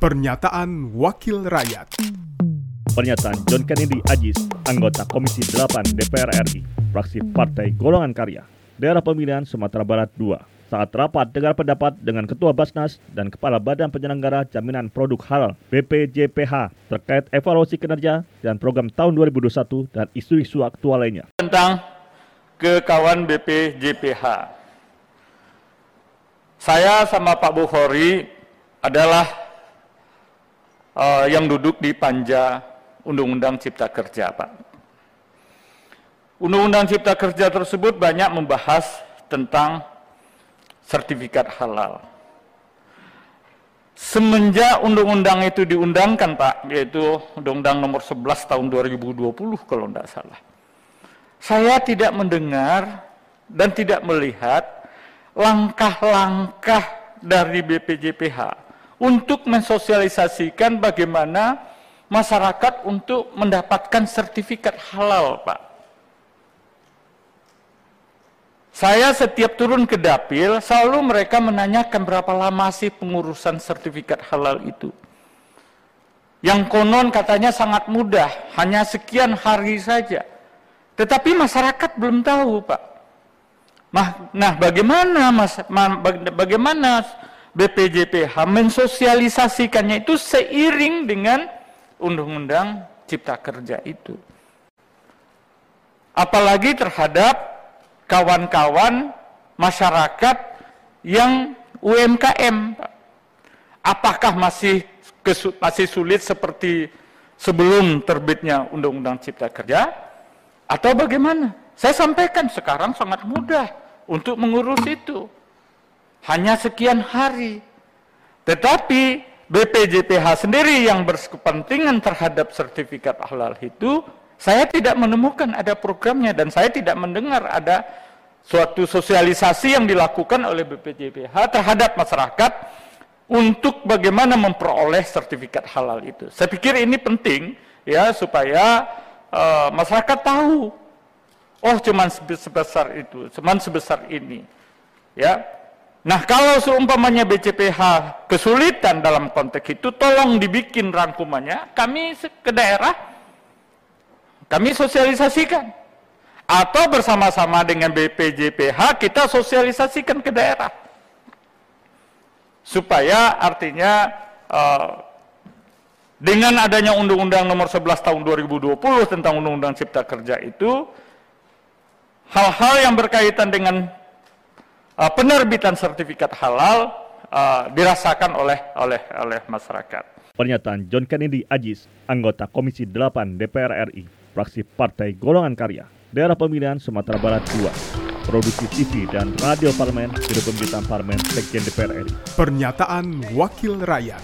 Pernyataan Wakil Rakyat Pernyataan John Kennedy Ajis, anggota Komisi 8 DPR RI, fraksi Partai Golongan Karya, daerah pemilihan Sumatera Barat 2, saat rapat dengar pendapat dengan Ketua Basnas dan Kepala Badan Penyelenggara Jaminan Produk Halal BPJPH terkait evaluasi kinerja dan program tahun 2021 dan isu-isu aktual lainnya. tentang ke kawan BPJPH. Saya sama Pak Bukhari adalah uh, yang duduk di panja Undang-Undang Cipta Kerja, Pak. Undang-Undang Cipta Kerja tersebut banyak membahas tentang sertifikat halal. Semenjak undang-undang itu diundangkan, Pak, yaitu Undang-Undang Nomor 11 Tahun 2020 kalau tidak salah. Saya tidak mendengar dan tidak melihat langkah-langkah dari BPJPH untuk mensosialisasikan bagaimana masyarakat untuk mendapatkan sertifikat halal, Pak. Saya setiap turun ke dapil, selalu mereka menanyakan berapa lama sih pengurusan sertifikat halal itu. Yang konon katanya sangat mudah, hanya sekian hari saja. Tetapi masyarakat belum tahu, Pak. Nah, bagaimana mas, bagaimana BPJPH mensosialisasikannya itu seiring dengan Undang-Undang Cipta Kerja itu. Apalagi terhadap kawan-kawan masyarakat yang UMKM. Apakah masih masih sulit seperti sebelum terbitnya Undang-Undang Cipta Kerja atau bagaimana? Saya sampaikan sekarang sangat mudah untuk mengurus itu. Hanya sekian hari. Tetapi BPJPH sendiri yang berkepentingan terhadap sertifikat halal itu saya tidak menemukan ada programnya dan saya tidak mendengar ada suatu sosialisasi yang dilakukan oleh BPJPH terhadap masyarakat untuk bagaimana memperoleh sertifikat halal itu. Saya pikir ini penting ya supaya uh, masyarakat tahu. Oh, cuman sebesar itu, cuman sebesar ini. Ya. Nah, kalau seumpamanya BCPH kesulitan dalam konteks itu, tolong dibikin rangkumannya. Kami ke daerah kami sosialisasikan. Atau bersama-sama dengan BPJPH kita sosialisasikan ke daerah. Supaya artinya uh, dengan adanya Undang-Undang Nomor 11 Tahun 2020 tentang Undang-Undang Cipta Kerja itu hal-hal yang berkaitan dengan uh, penerbitan sertifikat halal uh, dirasakan oleh oleh oleh masyarakat. Pernyataan John Kennedy Ajis, anggota Komisi 8 DPR RI fraksi Partai Golongan Karya, daerah pemilihan Sumatera Barat 2, produksi TV dan radio parlemen, Biro Pemberitaan Parlemen, Sekjen DPR RI. Pernyataan Wakil Rakyat.